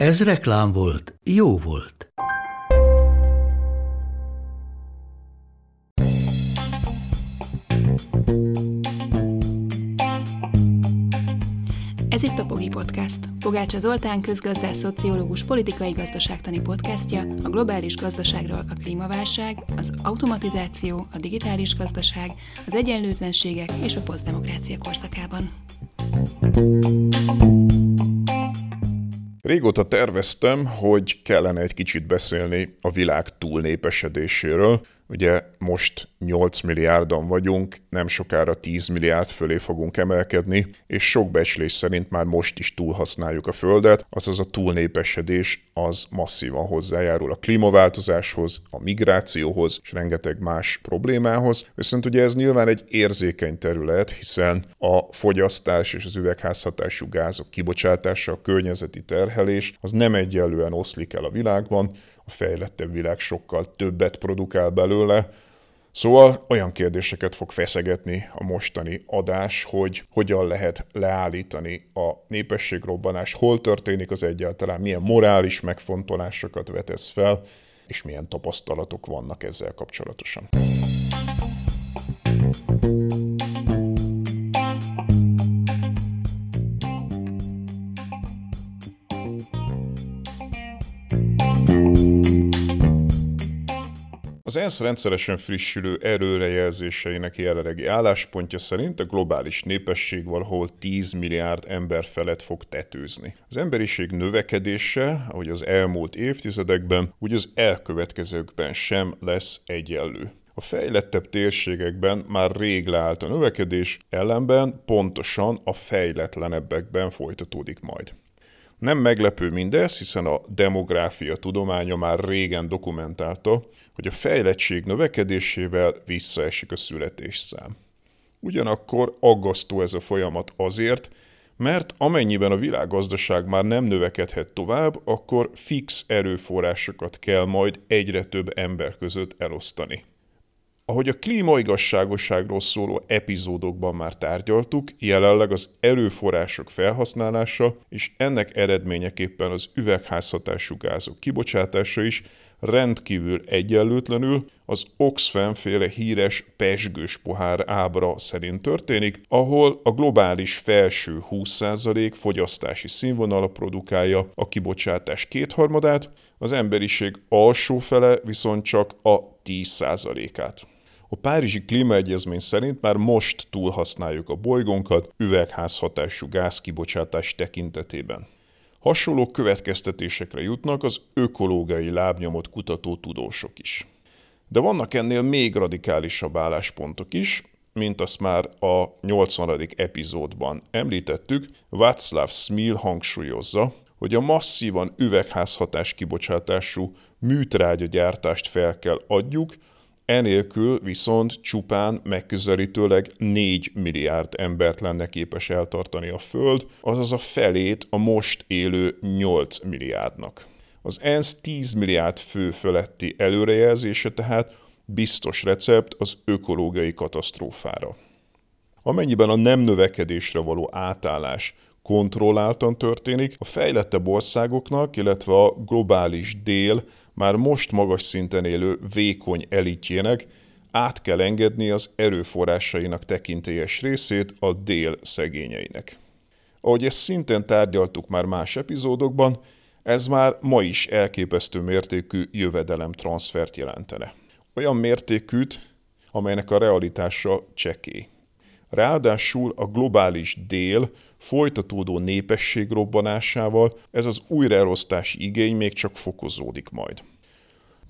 Ez reklám volt, jó volt. Ez itt a Pogi Podcast. Pogácsa Zoltán közgazdás, szociológus, politikai gazdaságtani podcastja a globális gazdaságról a klímaválság, az automatizáció, a digitális gazdaság, az egyenlőtlenségek és a posztdemokrácia korszakában. Régóta terveztem, hogy kellene egy kicsit beszélni a világ túlnépesedéséről, Ugye most 8 milliárdan vagyunk, nem sokára 10 milliárd fölé fogunk emelkedni, és sok becslés szerint már most is túlhasználjuk a Földet, azaz a túlnépesedés az masszívan hozzájárul a klímaváltozáshoz, a migrációhoz és rengeteg más problémához. Viszont ugye ez nyilván egy érzékeny terület, hiszen a fogyasztás és az üvegházhatású gázok kibocsátása, a környezeti terhelés az nem egyenlően oszlik el a világban, a fejlettebb világ sokkal többet produkál belőle. Szóval olyan kérdéseket fog feszegetni a mostani adás, hogy hogyan lehet leállítani a népességrobbanást, hol történik az egyáltalán, milyen morális megfontolásokat vetesz fel, és milyen tapasztalatok vannak ezzel kapcsolatosan. Az ENSZ rendszeresen frissülő erőrejelzéseinek jelenlegi álláspontja szerint a globális népesség valahol 10 milliárd ember felett fog tetőzni. Az emberiség növekedése, ahogy az elmúlt évtizedekben, úgy az elkövetkezőkben sem lesz egyenlő. A fejlettebb térségekben már rég leállt a növekedés, ellenben pontosan a fejletlenebbekben folytatódik majd. Nem meglepő mindez, hiszen a demográfia tudománya már régen dokumentálta, hogy a fejlettség növekedésével visszaesik a születésszám. Ugyanakkor aggasztó ez a folyamat azért, mert amennyiben a világgazdaság már nem növekedhet tovább, akkor fix erőforrásokat kell majd egyre több ember között elosztani. Ahogy a klímaigazságosságról szóló epizódokban már tárgyaltuk, jelenleg az erőforrások felhasználása és ennek eredményeképpen az üvegházhatású gázok kibocsátása is rendkívül egyenlőtlenül az Oxfam féle híres pesgős pohár ábra szerint történik, ahol a globális felső 20% fogyasztási színvonala produkálja a kibocsátás kétharmadát, az emberiség alsó fele viszont csak a 10%-át. A Párizsi Klímaegyezmény szerint már most túlhasználjuk a bolygónkat üvegházhatású gázkibocsátás tekintetében. Hasonló következtetésekre jutnak az ökológiai lábnyomot kutató tudósok is. De vannak ennél még radikálisabb álláspontok is, mint azt már a 80. epizódban említettük, Václav Smil hangsúlyozza, hogy a masszívan üvegházhatás kibocsátású műtrágya gyártást fel kell adjuk, Enélkül viszont csupán megközelítőleg 4 milliárd embert lenne képes eltartani a Föld, azaz a felét a most élő 8 milliárdnak. Az ENSZ 10 milliárd fő feletti előrejelzése tehát biztos recept az ökológiai katasztrófára. Amennyiben a nem növekedésre való átállás kontrolláltan történik, a fejlettebb országoknak, illetve a globális dél már most magas szinten élő vékony elitjének át kell engedni az erőforrásainak tekintélyes részét a dél szegényeinek. Ahogy ezt szintén tárgyaltuk már más epizódokban, ez már ma is elképesztő mértékű jövedelem transfert jelentene. Olyan mértékűt, amelynek a realitása csekély. Ráadásul a globális dél folytatódó népesség robbanásával ez az újraelosztási igény még csak fokozódik majd.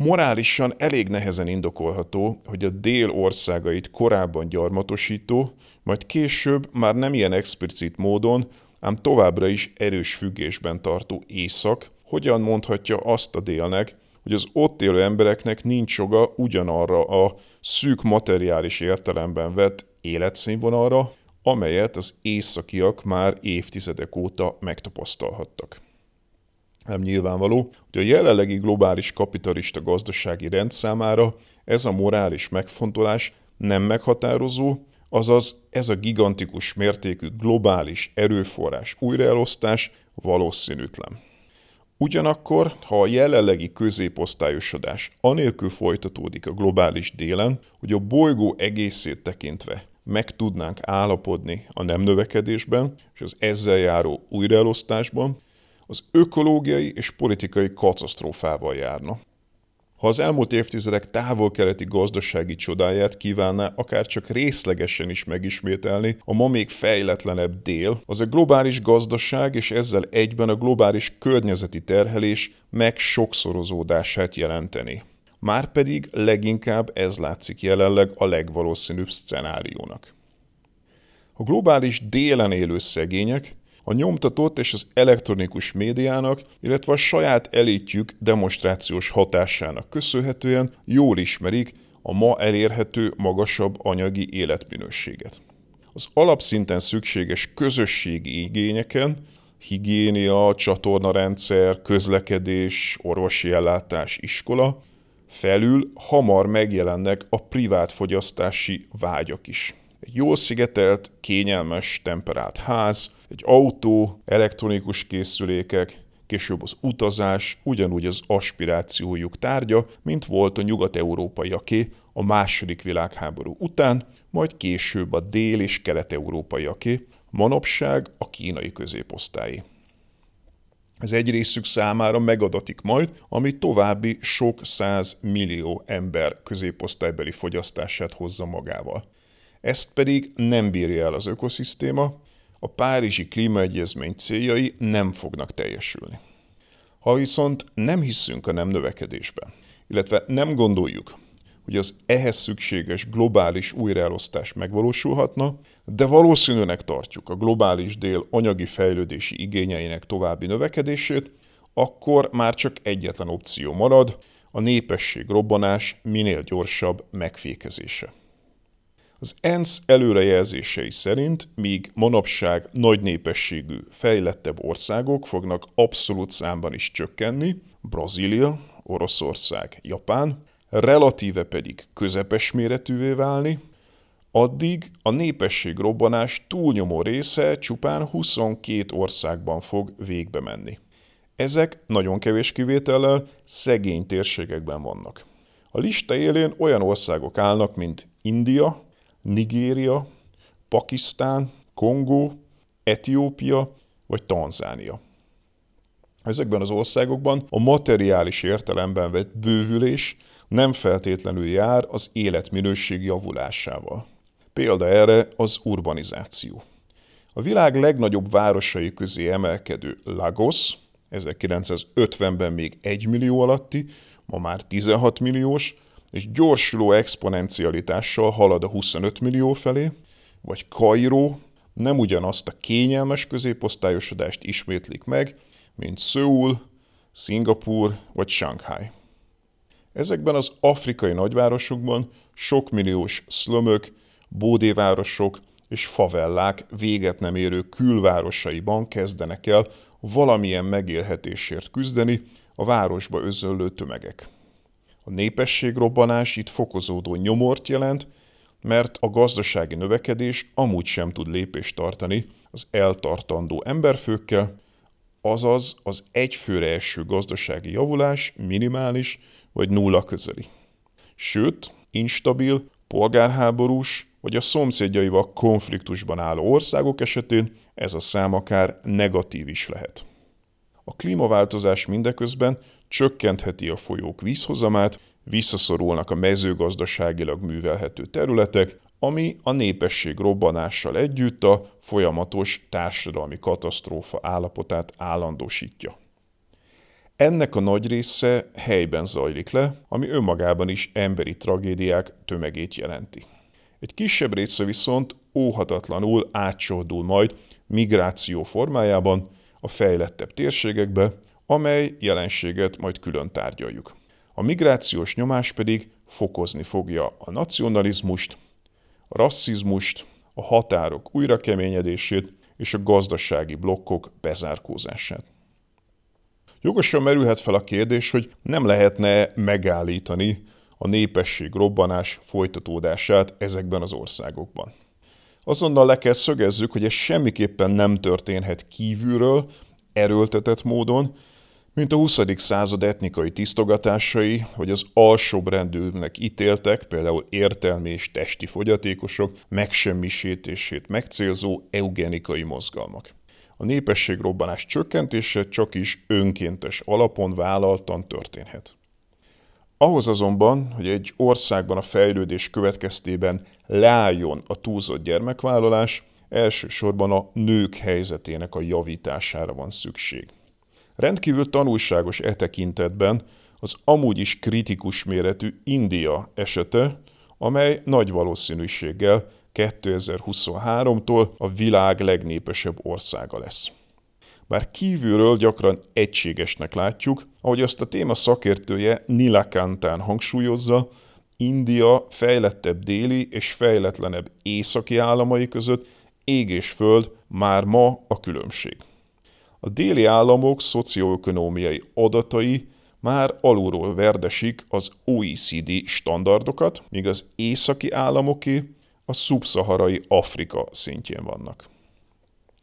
Morálisan elég nehezen indokolható, hogy a dél országait korábban gyarmatosító, majd később már nem ilyen explicit módon, ám továbbra is erős függésben tartó észak hogyan mondhatja azt a délnek, hogy az ott élő embereknek nincs joga ugyanarra a szűk materiális értelemben vett életszínvonalra, amelyet az északiak már évtizedek óta megtapasztalhattak. Nem nyilvánvaló, hogy a jelenlegi globális kapitalista gazdasági rend számára ez a morális megfontolás nem meghatározó, azaz ez a gigantikus mértékű globális erőforrás újraelosztás valószínűtlen. Ugyanakkor, ha a jelenlegi középosztályosodás anélkül folytatódik a globális délen, hogy a bolygó egészét tekintve meg tudnánk állapodni a nem növekedésben és az ezzel járó újraelosztásban, az ökológiai és politikai katasztrófával járna. Ha az elmúlt évtizedek távol-keleti gazdasági csodáját kívánná akár csak részlegesen is megismételni, a ma még fejletlenebb dél, az a globális gazdaság és ezzel egyben a globális környezeti terhelés meg sokszorozódását jelenteni. Márpedig leginkább ez látszik jelenleg a legvalószínűbb szcenáriónak. A globális délen élő szegények a nyomtatott és az elektronikus médiának, illetve a saját elitjük demonstrációs hatásának köszönhetően jól ismerik a ma elérhető magasabb anyagi életminőséget. Az alapszinten szükséges közösségi igényeken, higiénia, csatornarendszer, közlekedés, orvosi ellátás, iskola, felül hamar megjelennek a privát fogyasztási vágyak is. Egy jól szigetelt, kényelmes, temperált ház, egy autó, elektronikus készülékek, később az utazás ugyanúgy az aspirációjuk tárgya, mint volt a nyugat-európaiaké a második világháború után, majd később a dél- és kelet-európaiaké, manapság a kínai középosztályi. Ez egy részük számára megadatik majd, ami további sok száz millió ember középosztálybeli fogyasztását hozza magával. Ezt pedig nem bírja el az ökoszisztéma, a Párizsi Klímaegyezmény céljai nem fognak teljesülni. Ha viszont nem hiszünk a nem növekedésben, illetve nem gondoljuk, hogy az ehhez szükséges globális újraelosztás megvalósulhatna, de valószínűnek tartjuk a globális dél anyagi fejlődési igényeinek további növekedését, akkor már csak egyetlen opció marad, a népesség robbanás minél gyorsabb megfékezése. Az ENSZ előrejelzései szerint, míg manapság nagy népességű, fejlettebb országok fognak abszolút számban is csökkenni, Brazília, Oroszország, Japán, relatíve pedig közepes méretűvé válni, addig a népesség robbanás túlnyomó része csupán 22 országban fog végbe menni. Ezek nagyon kevés kivétellel szegény térségekben vannak. A lista élén olyan országok állnak, mint India, Nigéria, Pakisztán, Kongó, Etiópia vagy Tanzánia. Ezekben az országokban a materiális értelemben vett bővülés nem feltétlenül jár az életminőség javulásával. Példa erre az urbanizáció. A világ legnagyobb városai közé emelkedő Lagos, 1950-ben még 1 millió alatti, ma már 16 milliós, és gyorsuló exponencialitással halad a 25 millió felé, vagy Kairó nem ugyanazt a kényelmes középosztályosodást ismétlik meg, mint Szöul, Szingapur vagy Shanghai. Ezekben az afrikai nagyvárosokban sokmilliós szlömök, bódévárosok és favellák véget nem érő külvárosaiban kezdenek el valamilyen megélhetésért küzdeni a városba özöllő tömegek. A népességrobbanás itt fokozódó nyomort jelent, mert a gazdasági növekedés amúgy sem tud lépést tartani az eltartandó emberfőkkel, azaz az egyfőre eső gazdasági javulás minimális vagy nulla közeli. Sőt, instabil, polgárháborús vagy a szomszédjaival konfliktusban álló országok esetén ez a szám akár negatív is lehet. A klímaváltozás mindeközben csökkentheti a folyók vízhozamát, visszaszorulnak a mezőgazdaságilag művelhető területek, ami a népesség robbanással együtt a folyamatos társadalmi katasztrófa állapotát állandósítja. Ennek a nagy része helyben zajlik le, ami önmagában is emberi tragédiák tömegét jelenti. Egy kisebb része viszont óhatatlanul átcsordul majd migráció formájában a fejlettebb térségekbe, amely jelenséget majd külön tárgyaljuk. A migrációs nyomás pedig fokozni fogja a nacionalizmust, a rasszizmust, a határok újrakeményedését és a gazdasági blokkok bezárkózását. Jogosan merülhet fel a kérdés, hogy nem lehetne megállítani a népesség robbanás folytatódását ezekben az országokban. Azonnal le kell szögezzük, hogy ez semmiképpen nem történhet kívülről, erőltetett módon, mint a 20. század etnikai tisztogatásai, hogy az alsóbrendűnek ítéltek, például értelmi és testi fogyatékosok megsemmisítését megcélzó eugenikai mozgalmak. A népességrobbanás csökkentése csak is önkéntes alapon vállaltan történhet. Ahhoz azonban, hogy egy országban a fejlődés következtében leálljon a túlzott gyermekvállalás, elsősorban a nők helyzetének a javítására van szükség. Rendkívül tanulságos e tekintetben az amúgy is kritikus méretű India esete, amely nagy valószínűséggel 2023-tól a világ legnépesebb országa lesz. Bár kívülről gyakran egységesnek látjuk, ahogy azt a téma szakértője Nilakantán hangsúlyozza, India fejlettebb déli és fejletlenebb északi államai között ég és föld már ma a különbség. A déli államok szocioökonómiai adatai már alulról verdesik az OECD standardokat, míg az északi államoké a szubszaharai Afrika szintjén vannak.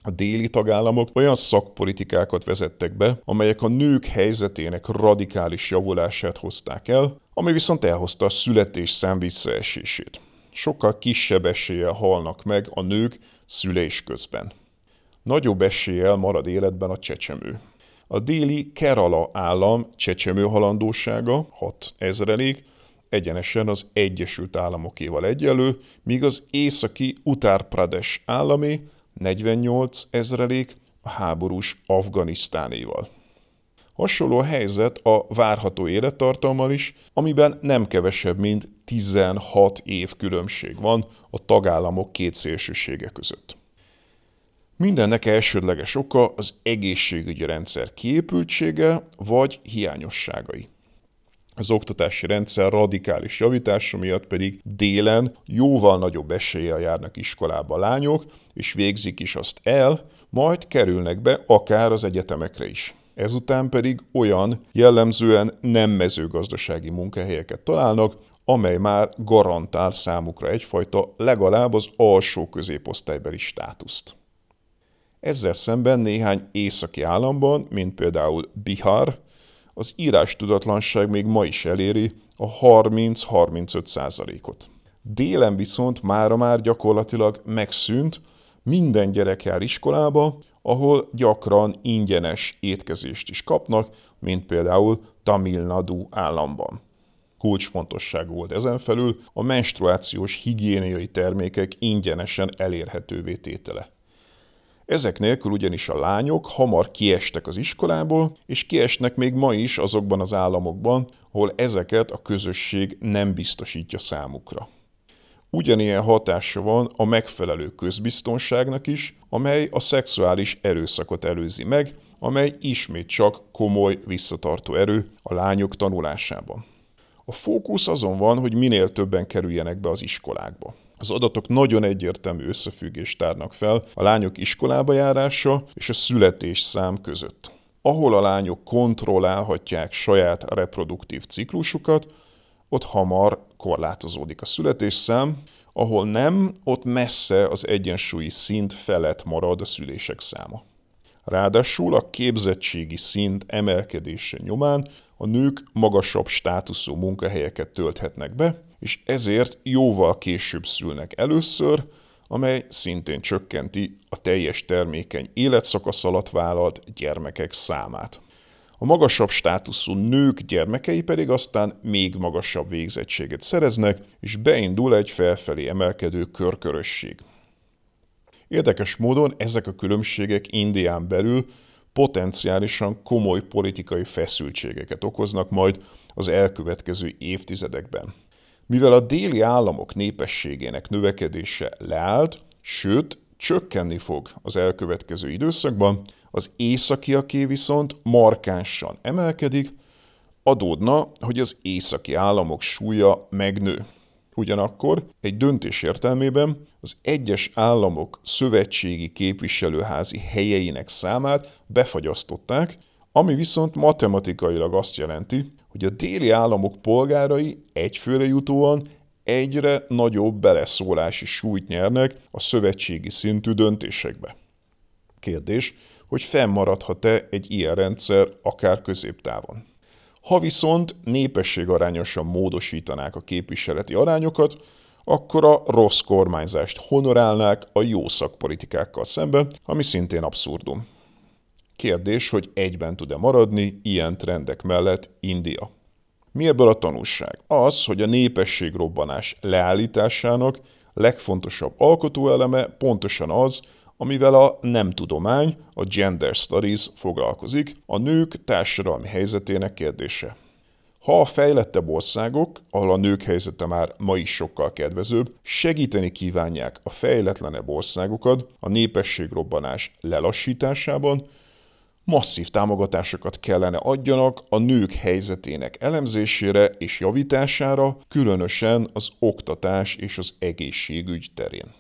A déli tagállamok olyan szakpolitikákat vezettek be, amelyek a nők helyzetének radikális javulását hozták el, ami viszont elhozta a születés szám visszaesését. Sokkal kisebb eséllyel halnak meg a nők szülés közben. Nagyobb eséllyel marad életben a csecsemő. A déli Kerala állam csecsemő halandósága 6 ezrelék, egyenesen az Egyesült Államokéval egyelő, míg az északi Uttar Pradesh állami 48 ezrelék a háborús Afganisztánéval. Hasonló a helyzet a várható élettartalmal is, amiben nem kevesebb, mint 16 év különbség van a tagállamok két szélsősége között. Mindennek elsődleges oka az egészségügyi rendszer kiépültsége vagy hiányosságai. Az oktatási rendszer radikális javítása miatt pedig délen jóval nagyobb eséllyel járnak iskolába a lányok, és végzik is azt el, majd kerülnek be akár az egyetemekre is. Ezután pedig olyan jellemzően nem mezőgazdasági munkahelyeket találnak, amely már garantál számukra egyfajta legalább az alsó középosztálybeli státuszt. Ezzel szemben néhány északi államban, mint például Bihar, az írás tudatlanság még ma is eléri a 30-35 százalékot. Délen viszont mára már gyakorlatilag megszűnt, minden gyerek jár iskolába, ahol gyakran ingyenes étkezést is kapnak, mint például Tamil Nadu államban. Kulcsfontosságú volt ezen felül a menstruációs higiéniai termékek ingyenesen elérhetővé tétele. Ezek nélkül ugyanis a lányok hamar kiestek az iskolából, és kiesnek még ma is azokban az államokban, ahol ezeket a közösség nem biztosítja számukra. Ugyanilyen hatása van a megfelelő közbiztonságnak is, amely a szexuális erőszakot előzi meg, amely ismét csak komoly visszatartó erő a lányok tanulásában. A fókusz azon van, hogy minél többen kerüljenek be az iskolákba. Az adatok nagyon egyértelmű összefüggést tárnak fel a lányok iskolába járása és a születés szám között. Ahol a lányok kontrollálhatják saját reproduktív ciklusukat, ott hamar korlátozódik a születésszám, ahol nem, ott messze az egyensúlyi szint felett marad a szülések száma. Ráadásul a képzettségi szint emelkedése nyomán a nők magasabb státuszú munkahelyeket tölthetnek be, és ezért jóval később szülnek először, amely szintén csökkenti a teljes termékeny életszakasz alatt vállalt gyermekek számát. A magasabb státuszú nők gyermekei pedig aztán még magasabb végzettséget szereznek, és beindul egy felfelé emelkedő körkörösség. Érdekes módon ezek a különbségek Indián belül potenciálisan komoly politikai feszültségeket okoznak majd az elkövetkező évtizedekben. Mivel a déli államok népességének növekedése leállt, sőt, csökkenni fog az elkövetkező időszakban, az északiaké viszont markánsan emelkedik, adódna, hogy az északi államok súlya megnő. Ugyanakkor egy döntés értelmében az egyes államok szövetségi képviselőházi helyeinek számát befagyasztották, ami viszont matematikailag azt jelenti, hogy a déli államok polgárai egyfőre jutóan egyre nagyobb beleszólási súlyt nyernek a szövetségi szintű döntésekbe. Kérdés, hogy fennmaradhat-e egy ilyen rendszer akár középtávon. Ha viszont népességarányosan módosítanák a képviseleti arányokat, akkor a rossz kormányzást honorálnák a jó szakpolitikákkal szemben, ami szintén abszurdum. Kérdés, hogy egyben tud-e maradni ilyen trendek mellett India. Mi ebből a tanulság? Az, hogy a népességrobbanás leállításának legfontosabb alkotóeleme pontosan az, amivel a nem tudomány, a gender studies foglalkozik, a nők társadalmi helyzetének kérdése. Ha a fejlettebb országok, ahol a nők helyzete már ma is sokkal kedvezőbb, segíteni kívánják a fejletlenebb országokat a népességrobbanás lelassításában, masszív támogatásokat kellene adjanak a nők helyzetének elemzésére és javítására, különösen az oktatás és az egészségügy terén.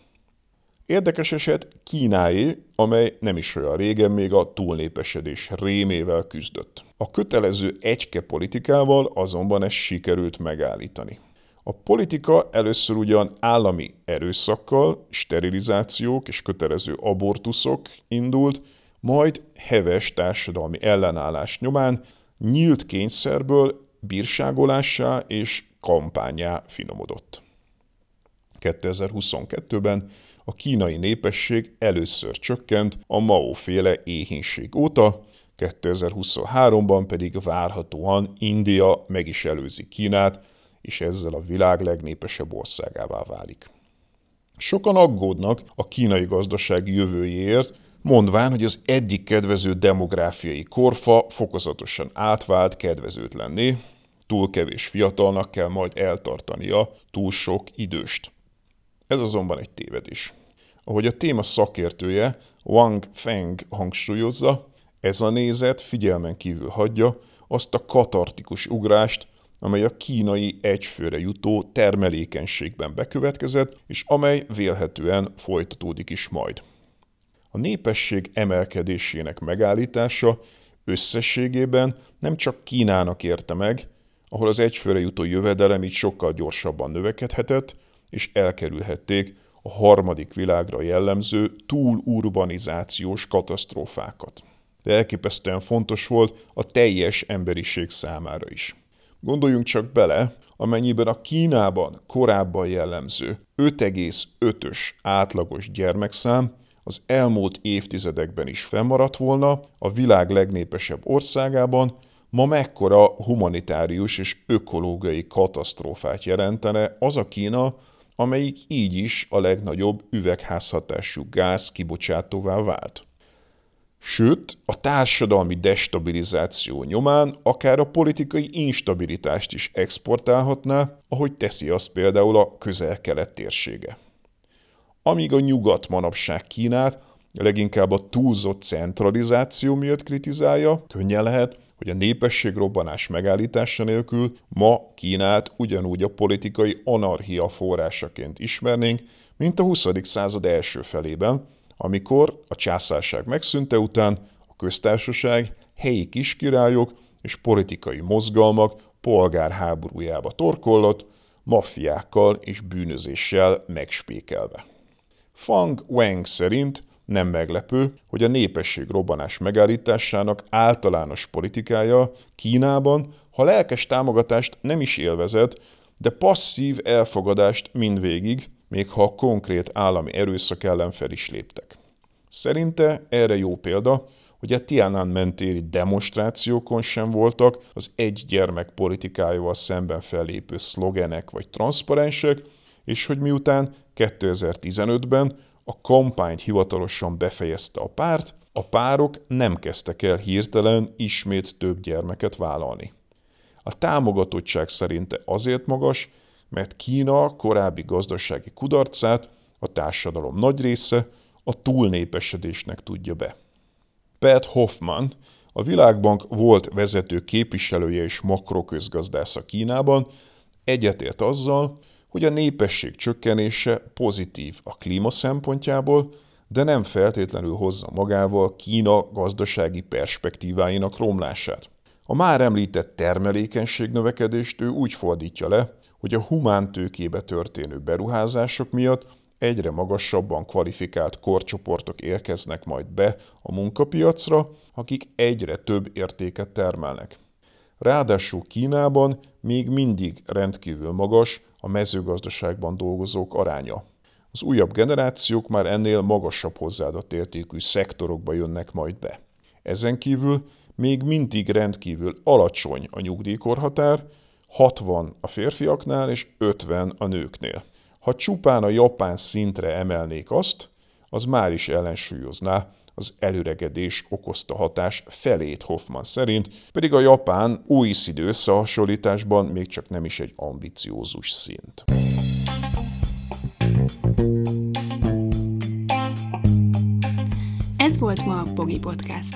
Érdekes eset Kínáé, amely nem is olyan régen még a túlnépesedés rémével küzdött. A kötelező egyke politikával azonban ezt sikerült megállítani. A politika először ugyan állami erőszakkal, sterilizációk és kötelező abortuszok indult, majd heves társadalmi ellenállás nyomán nyílt kényszerből bírságolássá és kampányá finomodott. 2022-ben a kínai népesség először csökkent a Mao-féle éhínség óta, 2023-ban pedig várhatóan India meg is előzi Kínát, és ezzel a világ legnépesebb országává válik. Sokan aggódnak a kínai gazdaság jövőjéért, mondván, hogy az eddig kedvező demográfiai korfa fokozatosan átvált kedvezőtlenné, túl kevés fiatalnak kell majd eltartania túl sok időst. Ez azonban egy tévedés. Ahogy a téma szakértője Wang Feng hangsúlyozza, ez a nézet figyelmen kívül hagyja azt a katartikus ugrást, amely a kínai egyfőre jutó termelékenységben bekövetkezett, és amely vélhetően folytatódik is majd. A népesség emelkedésének megállítása összességében nem csak Kínának érte meg, ahol az egyfőre jutó jövedelem így sokkal gyorsabban növekedhetett, és elkerülhették a harmadik világra jellemző túlurbanizációs katasztrófákat. De elképesztően fontos volt a teljes emberiség számára is. Gondoljunk csak bele, amennyiben a Kínában korábban jellemző 5,5-ös átlagos gyermekszám az elmúlt évtizedekben is fennmaradt volna a világ legnépesebb országában, ma mekkora humanitárius és ökológiai katasztrófát jelentene az a Kína, amelyik így is a legnagyobb üvegházhatású gáz kibocsátóvá vált. Sőt, a társadalmi destabilizáció nyomán akár a politikai instabilitást is exportálhatná, ahogy teszi azt például a közel-kelet térsége. Amíg a nyugat manapság Kínát leginkább a túlzott centralizáció miatt kritizálja, könnyen lehet, hogy a népességrobbanás megállítása nélkül ma Kínát ugyanúgy a politikai anarchia forrásaként ismernénk, mint a 20. század első felében, amikor a császárság megszűnte után a köztársaság helyi kiskirályok és politikai mozgalmak polgárháborújába torkollott, maffiákkal és bűnözéssel megspékelve. Fang Wang szerint nem meglepő, hogy a népesség robbanás megállításának általános politikája Kínában, ha lelkes támogatást nem is élvezett, de passzív elfogadást mindvégig, még ha a konkrét állami erőszak ellen fel is léptek. Szerinte erre jó példa, hogy a Tiananmen téri demonstrációkon sem voltak az egy gyermek politikájával szemben fellépő szlogenek vagy transzparensek, és hogy miután 2015-ben a kampányt hivatalosan befejezte a párt, a párok nem kezdtek el hirtelen ismét több gyermeket vállalni. A támogatottság szerinte azért magas, mert Kína korábbi gazdasági kudarcát a társadalom nagy része a túlnépesedésnek tudja be. Pat Hoffman, a Világbank volt vezető képviselője és makroközgazdásza Kínában, egyetért azzal, hogy a népesség csökkenése pozitív a klíma szempontjából, de nem feltétlenül hozza magával Kína gazdasági perspektíváinak romlását. A már említett termelékenység növekedést ő úgy fordítja le, hogy a humántőkébe történő beruházások miatt egyre magasabban kvalifikált korcsoportok érkeznek majd be a munkapiacra, akik egyre több értéket termelnek. Ráadásul Kínában még mindig rendkívül magas a mezőgazdaságban dolgozók aránya. Az újabb generációk már ennél magasabb hozzáadott értékű szektorokba jönnek majd be. Ezen kívül még mindig rendkívül alacsony a nyugdíjkorhatár, 60 a férfiaknál és 50 a nőknél. Ha csupán a japán szintre emelnék azt, az már is ellensúlyozná az előregedés okozta hatás felét Hoffman szerint, pedig a japán OECD összehasonlításban még csak nem is egy ambiciózus szint. Ez volt ma a Pogi Podcast.